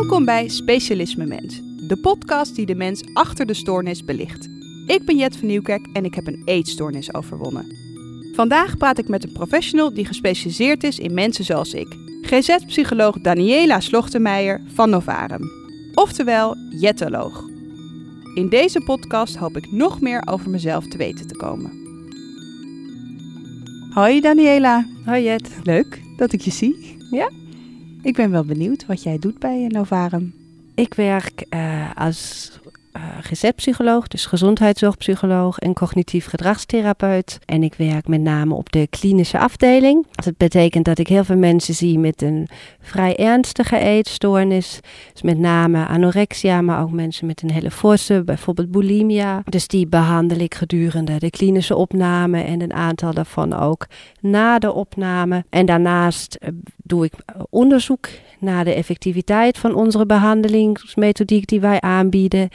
Welkom bij Specialisme Mens, de podcast die de mens achter de stoornis belicht. Ik ben Jet van Nieuwkerk en ik heb een eetstoornis overwonnen. Vandaag praat ik met een professional die gespecialiseerd is in mensen zoals ik. GZ-psycholoog Daniela Slochtenmeijer van Novarum. Oftewel Jettoloog. In deze podcast hoop ik nog meer over mezelf te weten te komen. Hoi Daniela. Hoi Jet. Leuk dat ik je zie. Ja? Ik ben wel benieuwd wat jij doet bij Novarum. Ik werk uh, als uh, GZ-psycholoog, dus gezondheidszorgpsycholoog en cognitief gedragstherapeut. En ik werk met name op de klinische afdeling. Dat betekent dat ik heel veel mensen zie met een vrij ernstige eetstoornis. Dus met name anorexia, maar ook mensen met een hele forse, bijvoorbeeld bulimia. Dus die behandel ik gedurende de klinische opname en een aantal daarvan ook na de opname. En daarnaast uh, doe ik onderzoek naar de effectiviteit van onze behandelingsmethodiek die wij aanbieden.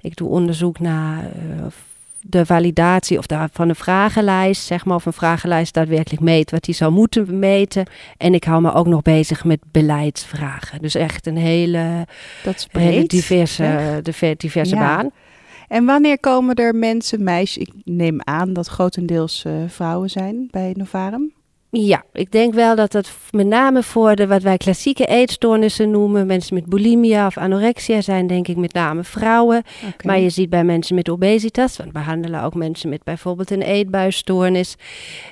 Ik doe onderzoek naar uh, de validatie of de, van een vragenlijst, zeg maar, of een vragenlijst daadwerkelijk meet wat die zou moeten meten. En ik hou me ook nog bezig met beleidsvragen. Dus echt een hele, hele diverse, diverse ja. baan. En wanneer komen er mensen, meisjes, ik neem aan dat grotendeels uh, vrouwen zijn bij Novarum? Ja, ik denk wel dat het met name voor de wat wij klassieke eetstoornissen noemen, mensen met bulimia of anorexia zijn denk ik met name vrouwen. Okay. Maar je ziet bij mensen met obesitas, want we behandelen ook mensen met bijvoorbeeld een eetbuisstoornis,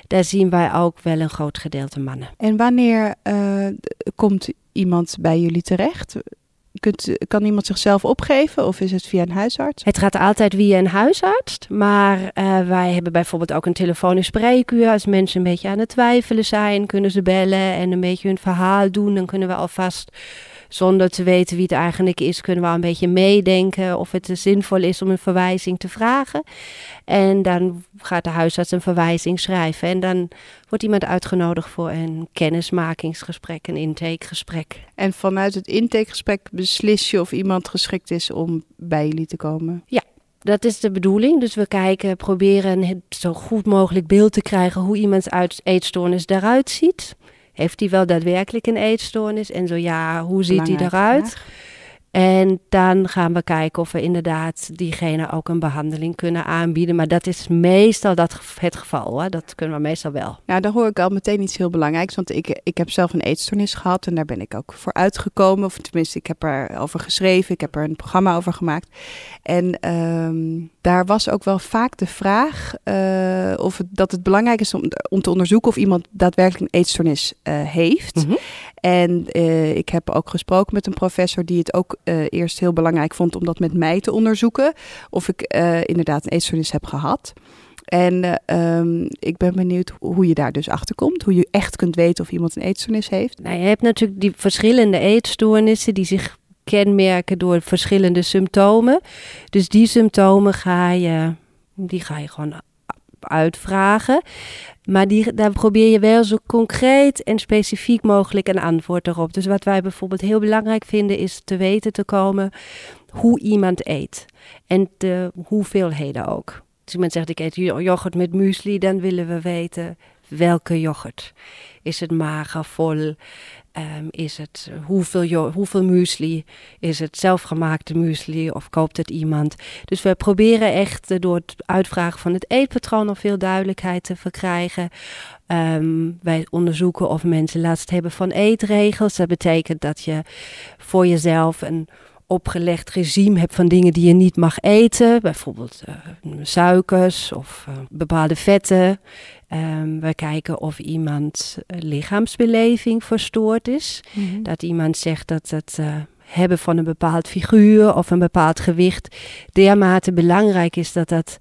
daar zien wij ook wel een groot gedeelte mannen. En wanneer uh, komt iemand bij jullie terecht? Kan iemand zichzelf opgeven of is het via een huisarts? Het gaat altijd via een huisarts. Maar uh, wij hebben bijvoorbeeld ook een telefonisch spreekuur. Als mensen een beetje aan het twijfelen zijn, kunnen ze bellen en een beetje hun verhaal doen. Dan kunnen we alvast zonder te weten wie het eigenlijk is, kunnen we al een beetje meedenken of het zinvol is om een verwijzing te vragen. En dan gaat de huisarts een verwijzing schrijven. En dan wordt iemand uitgenodigd voor een kennismakingsgesprek, een intakegesprek. En vanuit het intakegesprek beslis je of iemand geschikt is om bij jullie te komen? Ja, dat is de bedoeling. Dus we kijken, proberen het zo goed mogelijk beeld te krijgen hoe iemand uit eetstoornis eruit ziet. Heeft hij wel daadwerkelijk een eetstoornis? En zo ja, hoe ziet hij eruit? Vraag. En dan gaan we kijken of we inderdaad diegene ook een behandeling kunnen aanbieden. Maar dat is meestal dat het geval. Hoor. Dat kunnen we meestal wel. Nou, daar hoor ik al meteen iets heel belangrijks. Want ik, ik heb zelf een eetstoornis gehad en daar ben ik ook voor uitgekomen. Of tenminste, ik heb erover geschreven. Ik heb er een programma over gemaakt. En um, daar was ook wel vaak de vraag uh, of het, dat het belangrijk is om, om te onderzoeken of iemand daadwerkelijk een eetstoornis uh, heeft. Mm -hmm. En uh, ik heb ook gesproken met een professor die het ook eerst heel belangrijk vond om dat met mij te onderzoeken. Of ik inderdaad een eetstoornis heb gehad. En um, ik ben benieuwd hoe je daar dus achter komt. Hoe je echt kunt weten of iemand een eetstoornis heeft. Nou, je hebt natuurlijk die verschillende eetstoornissen die zich kenmerken door verschillende symptomen. Dus die symptomen ga je, die ga je gewoon uitvragen. Maar die, daar probeer je wel zo concreet en specifiek mogelijk een antwoord erop. Dus wat wij bijvoorbeeld heel belangrijk vinden is te weten te komen hoe iemand eet. En de hoeveelheden ook. Als iemand zegt ik eet yoghurt met muesli, dan willen we weten welke yoghurt. Is het mager, vol? Um, is het hoeveel, hoeveel muesli? Is het zelfgemaakte muesli of koopt het iemand? Dus we proberen echt door het uitvragen van het eetpatroon nog veel duidelijkheid te verkrijgen. Um, wij onderzoeken of mensen last hebben van eetregels. Dat betekent dat je voor jezelf een opgelegd regime hebt van dingen die je niet mag eten. Bijvoorbeeld uh, suikers of uh, bepaalde vetten. Um, we kijken of iemand uh, lichaamsbeleving verstoord is. Mm -hmm. Dat iemand zegt dat het hebben van een bepaald figuur of een bepaald gewicht dermate belangrijk is dat dat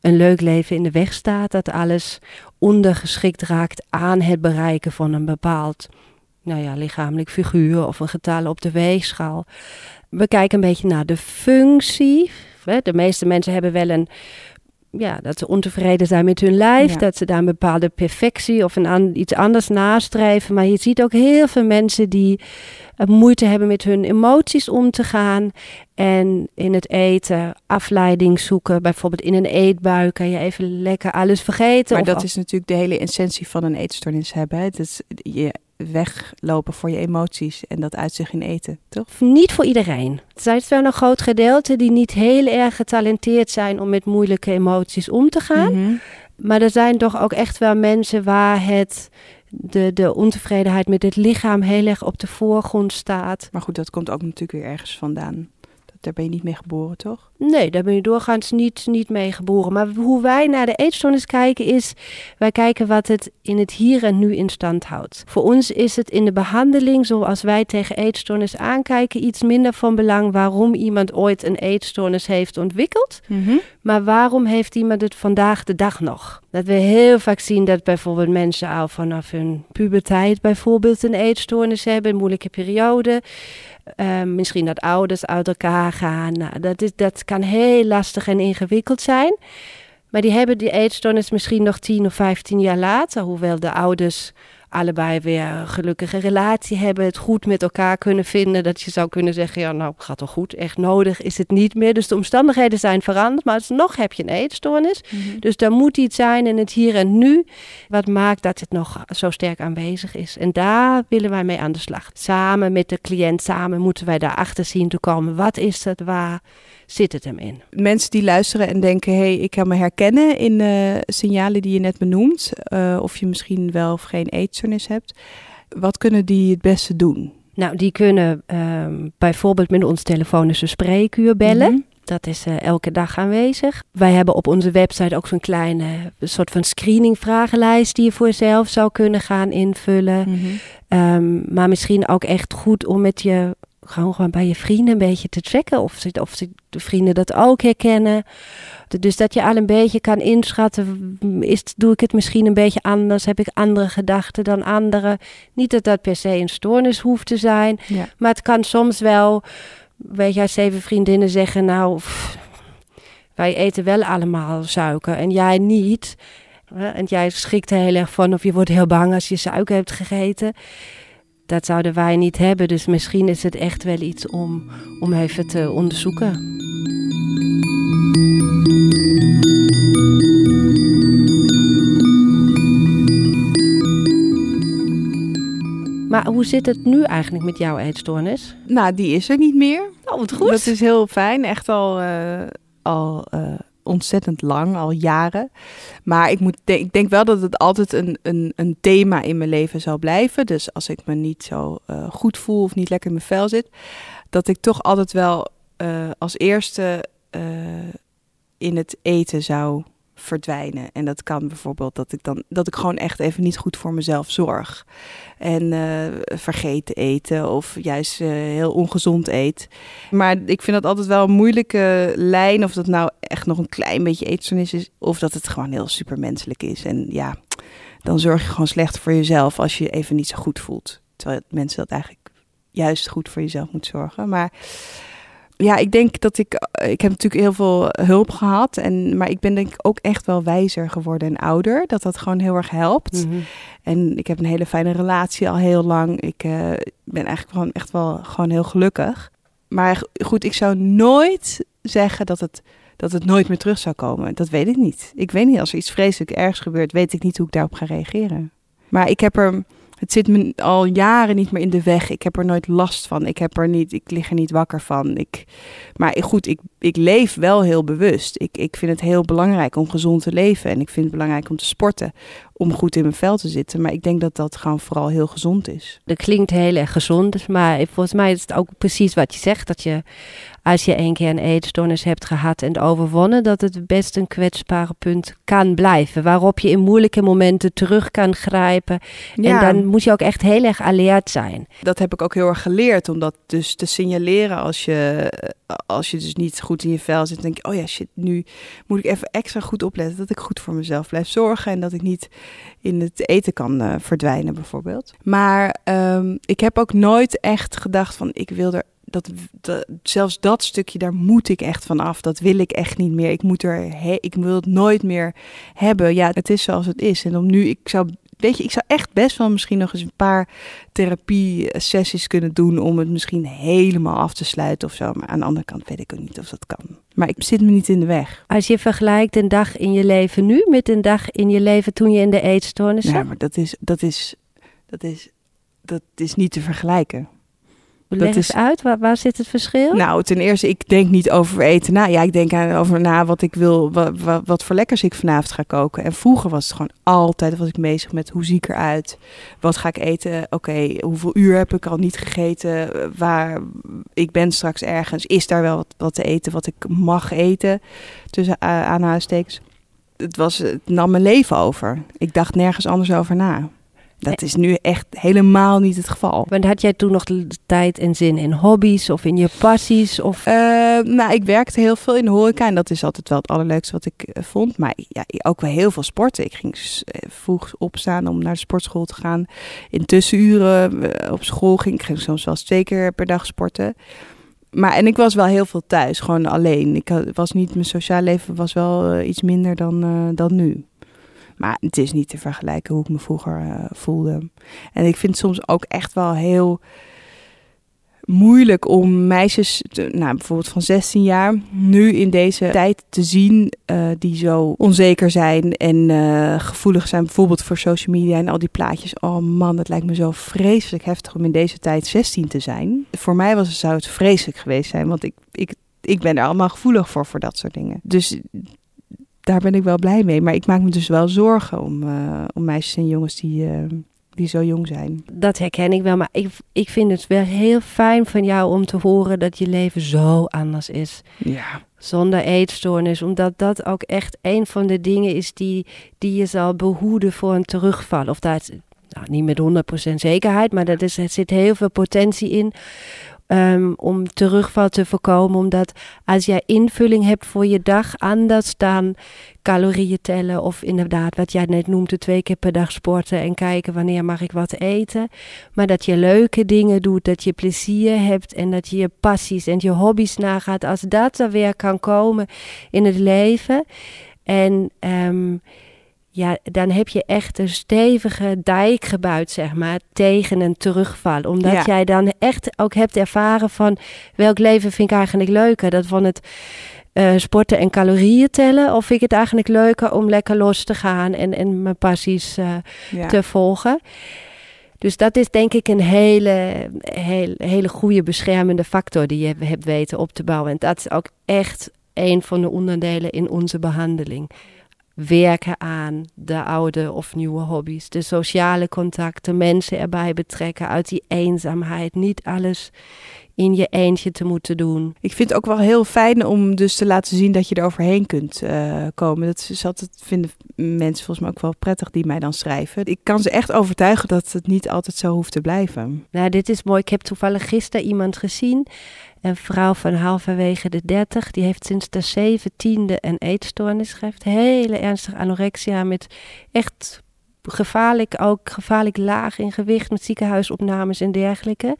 een leuk leven in de weg staat. Dat alles ondergeschikt raakt aan het bereiken van een bepaald nou ja, lichamelijk figuur of een getal op de weegschaal we kijken een beetje naar de functie. De meeste mensen hebben wel een. Ja, dat ze ontevreden zijn met hun lijf. Ja. Dat ze daar een bepaalde perfectie of een iets anders nastreven. Maar je ziet ook heel veel mensen die uh, moeite hebben met hun emoties om te gaan. En in het eten afleiding zoeken. Bijvoorbeeld in een eetbui kan je even lekker alles vergeten. Maar dat is natuurlijk de hele essentie van een eetstoornis hebben. Hè? Dat is, je, weglopen voor je emoties en dat uit zich in eten, toch? Niet voor iedereen. Er zijn wel een groot gedeelte die niet heel erg getalenteerd zijn om met moeilijke emoties om te gaan. Mhm. Maar er zijn toch ook echt wel mensen waar het, de, de ontevredenheid met het lichaam heel erg op de voorgrond staat. Maar goed, dat komt ook natuurlijk weer ergens vandaan. Daar ben je niet mee geboren, toch? Nee, daar ben je doorgaans niet, niet mee geboren. Maar hoe wij naar de eetstoornis kijken is, wij kijken wat het in het hier en nu in stand houdt. Voor ons is het in de behandeling, zoals wij tegen eetstoornis aankijken, iets minder van belang waarom iemand ooit een eetstoornis heeft ontwikkeld. Maar waarom heeft iemand het vandaag de dag nog? Dat we heel vaak zien dat bijvoorbeeld mensen al vanaf hun puberteit bijvoorbeeld een eetstoornis hebben, een moeilijke periode. Uh, misschien dat ouders uit elkaar gaan. Nou, dat, is, dat kan heel lastig en ingewikkeld zijn. Maar die hebben die eetstoornis misschien nog 10 of 15 jaar later, hoewel de ouders allebei weer een gelukkige relatie hebben, het goed met elkaar kunnen vinden. Dat je zou kunnen zeggen, ja nou gaat toch goed, echt nodig is het niet meer. Dus de omstandigheden zijn veranderd, maar nog heb je een eetstoornis. Mhm. Dus er moet iets zijn in het hier en nu wat maakt dat het nog zo sterk aanwezig is. En daar willen wij mee aan de slag. Samen met de cliënt, samen moeten wij daarachter zien te komen. Wat is het, waar zit het hem in? Mensen die luisteren en denken, hé, hey, ik kan me herkennen in uh, signalen die je net benoemt. Uh, of je misschien wel of geen eetstoornis hebt. Wat kunnen die het beste doen? Nou, die kunnen um, bijvoorbeeld met ons telefonische spreekuur bellen. Mhm. Dat is uh, elke dag aanwezig. Wij hebben op onze website ook zo'n kleine soort van screening-vragenlijst die je voor jezelf zou kunnen gaan invullen. Mhm. Um, maar misschien ook echt goed om met je gewoon, gewoon bij je vrienden een beetje te checken of, ze, of ze, de vrienden dat ook herkennen. Dus dat je al een beetje kan inschatten, is, doe ik het misschien een beetje anders? Heb ik andere gedachten dan anderen? Niet dat dat per se een stoornis hoeft te zijn, Ja. maar het kan soms wel, weet je, als zeven vriendinnen zeggen, nou, pff, wij eten wel allemaal suiker en jij niet. En jij schrikt er heel erg van of je wordt heel bang als je suiker hebt gegeten dat zouden wij niet hebben. Dus misschien is het echt wel iets om, om even te onderzoeken. Maar hoe zit het nu eigenlijk met jouw eetstoornis? Nou, die is er niet meer. Oh, wat goed. Dat is heel fijn. Echt al, uh, al uh, ontzettend lang, al jaren. Maar ik, moet ik denk wel dat het altijd een, een, een thema in mijn leven zal blijven. Dus als ik me niet zo uh, goed voel of niet lekker in mijn vel zit, dat ik toch altijd wel uh, als eerste uh, in het eten zou verdwijnen. En dat kan bijvoorbeeld dat ik dan dat ik gewoon echt even niet goed voor mezelf zorg. En uh, vergeten eten of juist uh, heel ongezond eet. Maar ik vind dat altijd wel een moeilijke lijn. Of dat nou echt nog een klein beetje eetstoornis is. Of dat het gewoon heel supermenselijk is. En ja, dan zorg je gewoon slecht voor jezelf als je even niet zo goed voelt. Terwijl mensen dat eigenlijk juist goed voor jezelf moet zorgen. Maar ja, ik denk dat ik. Ik heb natuurlijk heel veel hulp gehad. En, maar ik ben denk ik ook echt wel wijzer geworden en ouder. Dat dat gewoon heel erg helpt. Mhm. En ik heb een hele fijne relatie al heel lang. Ik uh, ben eigenlijk gewoon echt wel gewoon heel gelukkig. Maar goed, ik zou nooit zeggen dat het, dat het nooit meer terug zou komen. Dat weet ik niet. Ik weet niet, als er iets vreselijk ergs gebeurt, weet ik niet hoe ik daarop ga reageren. Maar ik heb er. Het zit me al jaren niet meer in de weg. Ik heb er nooit last van. Ik, heb er niet, ik lig er niet wakker van. Ik, maar goed, ik, ik leef wel heel bewust. Ik, ik vind het heel belangrijk om gezond te leven. En ik vind het belangrijk om te sporten. Om goed in mijn vel te zitten. Maar ik denk dat dat gewoon vooral heel gezond is. Dat klinkt heel erg gezond. Maar volgens mij is het ook precies wat je zegt. Dat je als je een keer een eetstoornis hebt gehad en overwonnen, dat het best een kwetsbare punt kan blijven. Waarop je in moeilijke momenten terug kan grijpen. Ja. En dan moet je ook echt heel erg alert zijn. Dat heb ik ook heel erg geleerd. Om dat dus te signaleren als je, als je dus niet goed in je vel zit. denk je, oh ja, shit, nu moet ik even extra goed opletten. Dat ik goed voor mezelf blijf zorgen. En dat ik niet in het eten kan uh, verdwijnen, bijvoorbeeld. Maar um, ik heb ook nooit echt gedacht van, ik wil er dat, dat, zelfs dat stukje, daar moet ik echt van af. Dat wil ik echt niet meer. Ik, moet er he, ik wil het nooit meer hebben. Ja, het is zoals het is. En om nu, ik zou, weet je, ik zou echt best wel misschien nog eens een paar therapie-sessies kunnen doen. om het misschien helemaal af te sluiten of zo. Maar aan de andere kant weet ik ook niet of dat kan. Maar ik zit me niet in de weg. Als je vergelijkt een dag in je leven nu met een dag in je leven toen je in de eetstoornis zat. Ja, maar dat is, dat is, dat is dat is niet te vergelijken. Leg eens uit, waar, waar, zit het verschil? Nou, ten eerste, ik denk niet over eten na. Ja, ik denk aan, over na wat ik wil, wat, wat, voor lekkers ik vanavond ga koken. En vroeger was het gewoon altijd, was ik bezig met hoe zie ik eruit? Wat ga ik eten? Oké, hoeveel uur heb ik al niet gegeten? Waar, ik ben straks ergens. Is daar wel wat, wat te eten wat ik mag eten? Tussen uh, aanhalingstekens. Het, was, het nam mijn leven over. Ik dacht nergens anders over na. Dat is nu echt helemaal niet het geval. Want had jij toen nog de tijd en zin in hobby's of in je passies? Of? Uh, nou, ik werkte heel veel in de horeca en dat is altijd wel het allerleukste wat ik uh, vond. Maar ja, ook wel heel veel sporten. Ik ging uh, vroeg opstaan om naar de sportschool te gaan. In tussenuren op school ging ik ging soms wel eens twee keer per dag sporten. Maar en ik was wel heel veel thuis, gewoon alleen. Ik was niet, mijn sociaal leven was wel iets minder dan, dan nu. Maar het is niet te vergelijken hoe ik me vroeger uh, voelde. En ik vind het soms ook echt wel heel moeilijk om meisjes, nou, bijvoorbeeld van 16 jaar, nu in deze tijd te zien uh, die zo onzeker zijn en uh, gevoelig zijn, bijvoorbeeld voor social media en al die plaatjes. Oh man, het lijkt me zo vreselijk heftig om in deze tijd 16 te zijn. Voor mij was zou het vreselijk geweest zijn, want ik, ik, ik ben er allemaal gevoelig voor, voor dat soort dingen. Dus daar ben ik wel blij mee. Maar ik maak me dus wel zorgen om, uh, om meisjes en jongens die, uh, die zo jong zijn. Dat herken ik wel, maar ik, ik vind het wel heel fijn van jou om te horen dat je leven zo anders is. Ja. Zonder eetstoornis, omdat dat ook echt een van de dingen is die, die je zal behoeden voor een terugval. Of dat, nou, niet met 100% zekerheid, maar dat is, er zit heel veel potentie in um, om terugval te voorkomen. Omdat als jij invulling hebt voor je dag, anders dan calorieën tellen of inderdaad wat jij net noemde, twee keer per dag sporten en kijken wanneer mag ik wat eten. Maar dat je leuke dingen doet, dat je plezier hebt en dat je je passies en je hobby's nagaat. Als dat er weer kan komen in het leven. En um, ja, dan heb je echt een stevige dijk gebouwd, zeg maar, tegen een terugval. Omdat jij dan echt ook hebt ervaren van welk leven vind ik eigenlijk leuker? Dat van het uh, sporten en calorieën tellen? Of vind ik het eigenlijk leuker om lekker los te gaan en, en mijn passies uh, ja. te volgen? Dus dat is denk ik een hele, hele, hele goede beschermende factor die je hebt weten op te bouwen. En dat is ook echt een van de onderdelen in onze behandeling werken aan de oude of nieuwe hobby's. De sociale contacten, mensen erbij betrekken uit die eenzaamheid. Niet alles in je eentje te moeten doen. Ik vind het ook wel heel fijn om dus te laten zien dat je er overheen kunt uh, komen. Dat is altijd, vinden mensen volgens mij ook wel prettig die mij dan schrijven. Ik kan ze echt overtuigen dat het niet altijd zo hoeft te blijven. Nou, dit is mooi. Ik heb toevallig gisteren iemand gezien. Een vrouw van halverwege de 30, die heeft sinds de zeventiende een eetstoornis. Heeft hele ernstige anorexia met echt gevaarlijk, ook gevaarlijk laag in gewicht met ziekenhuisopnames en dergelijke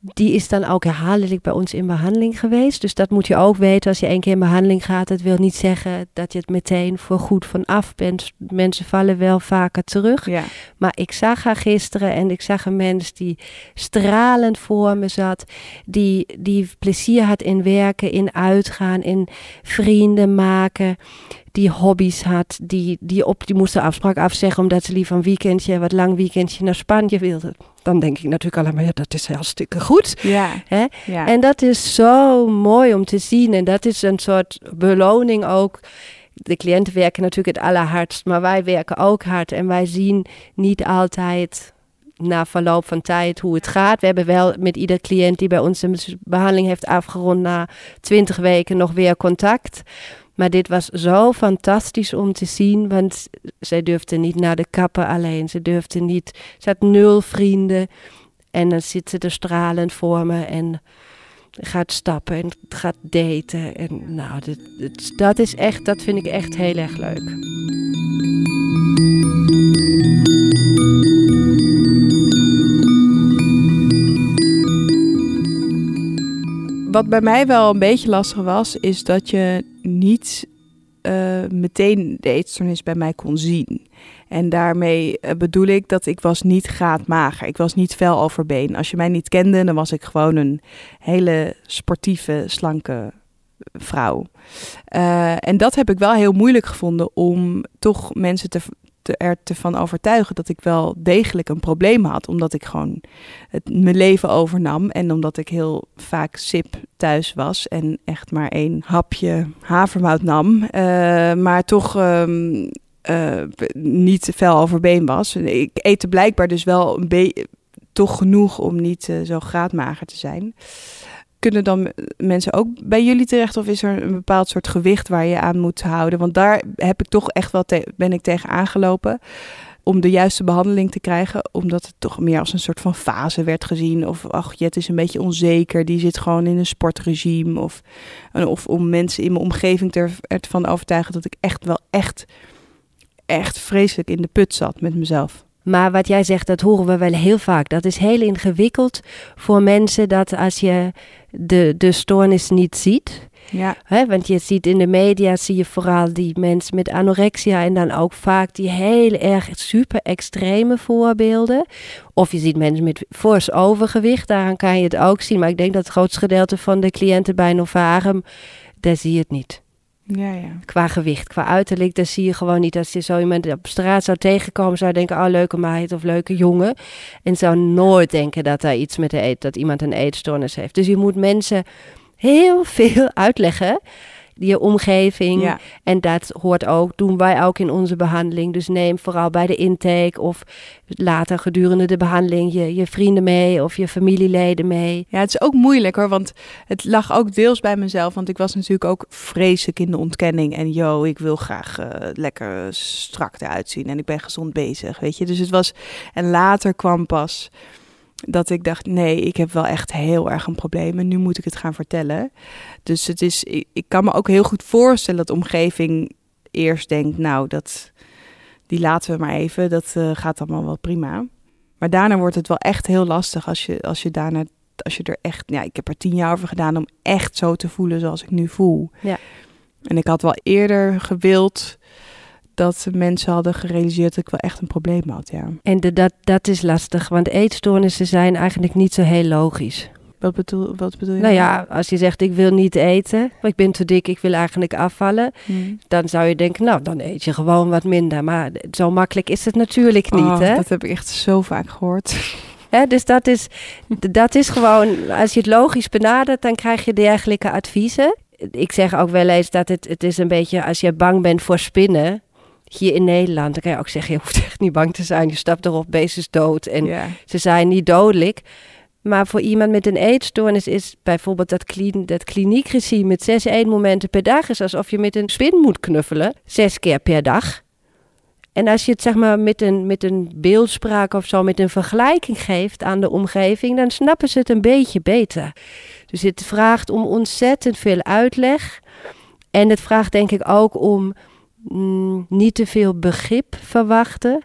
die is dan ook herhaaldelijk bij ons in behandeling geweest. Dus dat moet je ook weten als je één keer in behandeling gaat. Dat wil niet zeggen dat je het meteen voor goed vanaf bent. Mensen vallen wel vaker terug. Ja. Maar ik zag haar gisteren en ik zag een mens die stralend voor me zat. Die, die plezier had in werken, in uitgaan, in vrienden maken die hobby's had, die, die op die moest de afspraak afzeggen omdat ze liever een weekendje, wat lang weekendje naar Spanje wilde. Dan denk ik natuurlijk alleen maar, ja, dat is hartstikke goed. Ja, Hè? ja. En dat is zo mooi om te zien. En dat is een soort beloning ook. De cliënten werken natuurlijk het allerhardst, maar wij werken ook hard. En wij zien niet altijd na verloop van tijd hoe het gaat. We hebben wel met ieder cliënt die bij ons een behandeling heeft afgerond na 20 weken nog weer contact. Maar dit was zo fantastisch om te zien, want zij durfde niet naar de kapper alleen. Ze durfde niet, ze had nul vrienden. En dan zit ze er stralend voor me en gaat stappen en gaat daten. En nou, dit, dat is echt, dat vind ik echt heel erg leuk. Wat bij mij wel een beetje lastig was, is dat je niet uh, meteen de eetstoornis bij mij kon zien. En daarmee uh, bedoel ik dat ik was niet graadmager. Ik was niet fel over been. Als je mij niet kende, dan was ik gewoon een hele sportieve, slanke vrouw. Uh, en dat heb ik wel heel moeilijk gevonden om toch mensen te, er te van overtuigen dat ik wel degelijk een probleem had. Omdat ik gewoon het, mijn leven overnam. En omdat ik heel vaak sip thuis was. En echt maar één hapje havermout nam. Uh, maar toch. Um, uh, niet fel overbeen was. Ik eet blijkbaar dus wel een beetje toch genoeg om niet uh, zo graadmager te zijn kunnen dan mensen ook bij jullie terecht? Of is er een bepaald soort gewicht waar je aan moet houden? Want daar heb ik toch echt wel ben ik tegen aangelopen. Om de juiste behandeling te krijgen. Omdat het toch meer als een soort van fase werd gezien. Of ach, Jet is een beetje onzeker. Die zit gewoon in een sportregime. Of, of om mensen in mijn omgeving ervan overtuigen dat ik echt wel echt, echt vreselijk in de put zat met mezelf. Maar wat jij zegt, dat horen we wel heel vaak. Dat is heel ingewikkeld voor mensen dat als je de, de stoornis niet ziet. Ja. Hè, want je ziet in de media, zie je vooral die mensen met anorexia en dan ook vaak die heel erg super extreme voorbeelden. Of je ziet mensen met fors overgewicht, daaraan kan je het ook zien. Maar ik denk dat het grootste gedeelte van de cliënten bij Novarum, daar zie je het niet. Ja, ja. Qua gewicht, qua uiterlijk, dat zie je gewoon niet. Als je zo iemand op straat zou tegenkomen, zou je denken, oh, leuke meid of leuke jongen. En zou nooit denken dat daar iets met de eet, dat iemand een eetstoornis heeft. Dus je moet mensen heel veel uitleggen je omgeving. En dat hoort ook, doen wij ook in onze behandeling. Dus neem vooral bij de intake of later gedurende de behandeling je, je vrienden mee of je familieleden mee. Ja, het is ook moeilijk hoor, want het lag ook deels bij mezelf. Want ik was natuurlijk ook vreselijk in de ontkenning. En yo, ik wil graag uh, lekker strak eruit zien en ik ben gezond bezig, weet je. Dus het was, en later kwam pas dat ik dacht, nee, ik heb wel echt heel erg een probleem en nu moet ik het gaan vertellen. Dus het is, ik, kan me ook heel goed voorstellen dat de omgeving eerst denkt, nou, dat, die laten we maar even, dat uh, gaat allemaal wel prima. Maar daarna wordt het wel echt heel lastig als je, als je daarna, als je er echt, ja, ik heb er tien jaar over gedaan om echt zo te voelen zoals ik nu voel. Ja. En ik had wel eerder gewild dat mensen hadden gerealiseerd dat ik wel echt een probleem had, ja. En de, dat, dat is lastig, want eetstoornissen zijn eigenlijk niet zo heel logisch. Wat bedoel, wat bedoel je? Nou ja, als je zegt ik wil niet eten, ik ben te dik, ik wil eigenlijk afvallen. Hmm. Dan zou je denken, nou dan eet je gewoon wat minder. Maar zo makkelijk is het natuurlijk niet. Oh, hè? Dat heb ik echt zo vaak gehoord. Dus dat is, dat is gewoon, als je het logisch benadert, dan krijg je dergelijke adviezen. Ik zeg ook wel eens dat het, het is een beetje, als je bang bent voor spinnen, hier in Nederland, dan kan je ook zeggen, je hoeft echt niet bang te zijn. Je stapt erop, beest is dood en ze zijn niet dodelijk. Maar voor iemand met een eetstoornis is bijvoorbeeld dat, klin dat kliniekregime met zes eetmomenten per dag is alsof je met een spin moet knuffelen, zes keer per dag. En als je het zeg maar met een, met een beeldspraak of zo, met een vergelijking geeft aan de omgeving, dan snappen ze het een beetje beter. Dus het vraagt om ontzettend veel uitleg. En het vraagt denk ik ook om mm, niet te veel begrip verwachten.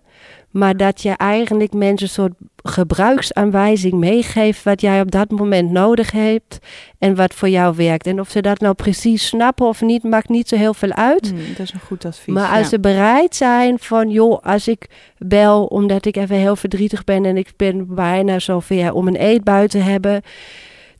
Maar dat je eigenlijk mensen een soort gebruiksaanwijzing meegeeft wat jij op dat moment nodig hebt en wat voor jou werkt. En of ze dat nou precies snappen of niet, maakt niet zo heel veel uit. Hmm, dat is een goed advies. Maar als ze bereid zijn van, joh, als ik bel omdat ik even heel verdrietig ben en ik ben bijna zover om een eetbui te hebben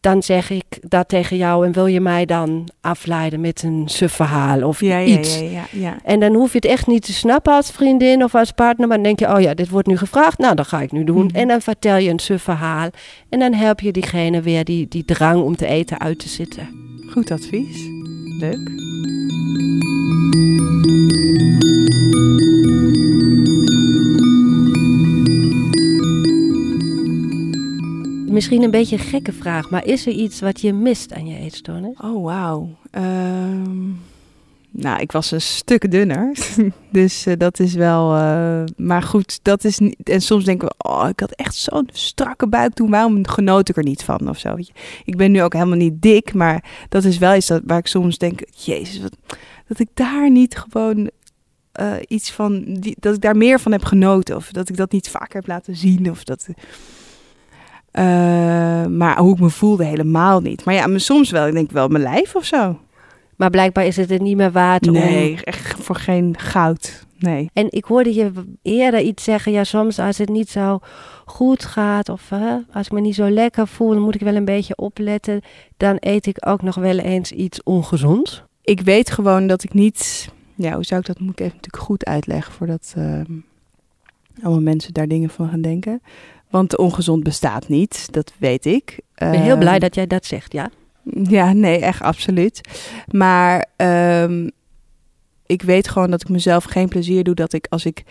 dan zeg ik dat tegen jou en wil je mij dan afleiden met een suf verhaal of ja, iets. Ja, ja, ja, En dan hoef je het echt niet te snappen als vriendin of als partner, maar dan denk je, oh ja, dit wordt nu gevraagd, nou dan ga ik nu doen. Mhm. En dan vertel je een suf verhaal en dan help je diegene weer die, die drang om te eten uit te zitten. Goed advies. Leuk. Misschien een beetje een gekke vraag, maar is er iets wat je mist aan je eetstoornis? Oh, wauw. Ehm, nou, ik was een stuk dunner. dus uh, dat is wel. Uh, maar goed, dat is niet. En soms denken we, oh, ik had echt zo'n strakke buik toen. Waarom genoot ik er niet van of zo? Ik ben nu ook helemaal niet dik, maar dat is wel iets dat, waar ik soms denk, Jezus, wat, dat ik daar niet gewoon uh, iets van. Dat ik daar meer van heb genoten. Of dat ik dat niet vaker heb laten zien. Of dat. Uh, maar hoe ik me voelde helemaal niet. Maar ja, soms wel. Ik denk wel mijn lijf of zo. Maar blijkbaar is het er niet meer waard om... Nee, echt voor geen goud. Nee. En ik hoorde je eerder iets zeggen. Ja, soms als het niet zo goed gaat of als ik me niet zo lekker voel, dan moet ik wel een beetje opletten. Dan eet ik ook nog wel eens iets ongezonds. Ik weet gewoon dat ik niet... Ja, hoe zou ik dat... Moet ik even natuurlijk goed uitleggen voordat... Uh allemaal mensen daar dingen van gaan denken. Want ongezond bestaat niet, dat weet ik. Ik ben heel blij Ehm, dat jij dat zegt, ja. Ja, nee, echt absoluut. Maar ehm, ik weet gewoon dat ik mezelf geen plezier doe dat ik als ik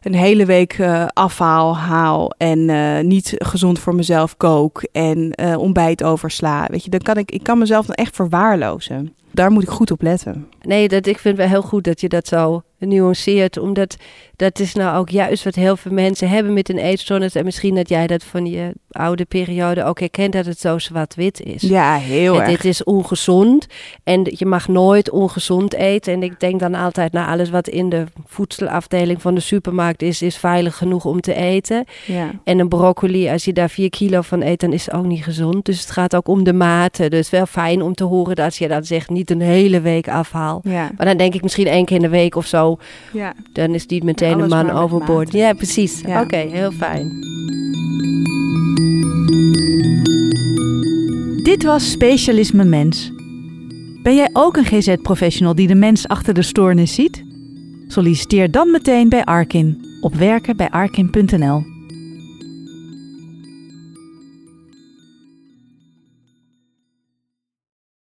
een hele week eh, afhaal, haal en eh, niet gezond voor mezelf kook en eh, ontbijt oversla. Weet je, dan kan ik, ik kan mezelf dan echt verwaarlozen. Daar moet ik goed op letten. Nee, dat, ik vind het wel heel goed dat je dat zo nuanceert. Omdat dat is nou ook juist wat heel veel mensen hebben met een eetstoornis. En misschien dat jij dat van je oude periode ook herkent, dat het zo zwart-wit is. Ja, heel En erg. dit is ongezond en je mag nooit ongezond eten. En ik denk dan altijd, nou alles wat in de voedselafdeling van de supermarkt is, is veilig genoeg om te eten. Ja. En een broccoli, als je daar 4 kilo van eet, dan is het ook niet gezond. Dus het gaat ook om de mate. Dus wel fijn om te horen dat je dan zegt, niet een hele week afhaal. Ja. Maar dan denk ik misschien één keer in de week of zo, ja. dan is niet meteen een man overboord. Ja, precies. Ja. Oké, heel fijn. Dit was Specialisme Mens. Ben jij ook een GZ-professional die de mens achter de stoornis ziet? Solliciteer dan meteen bij Arkin op werken bij arkin.nl.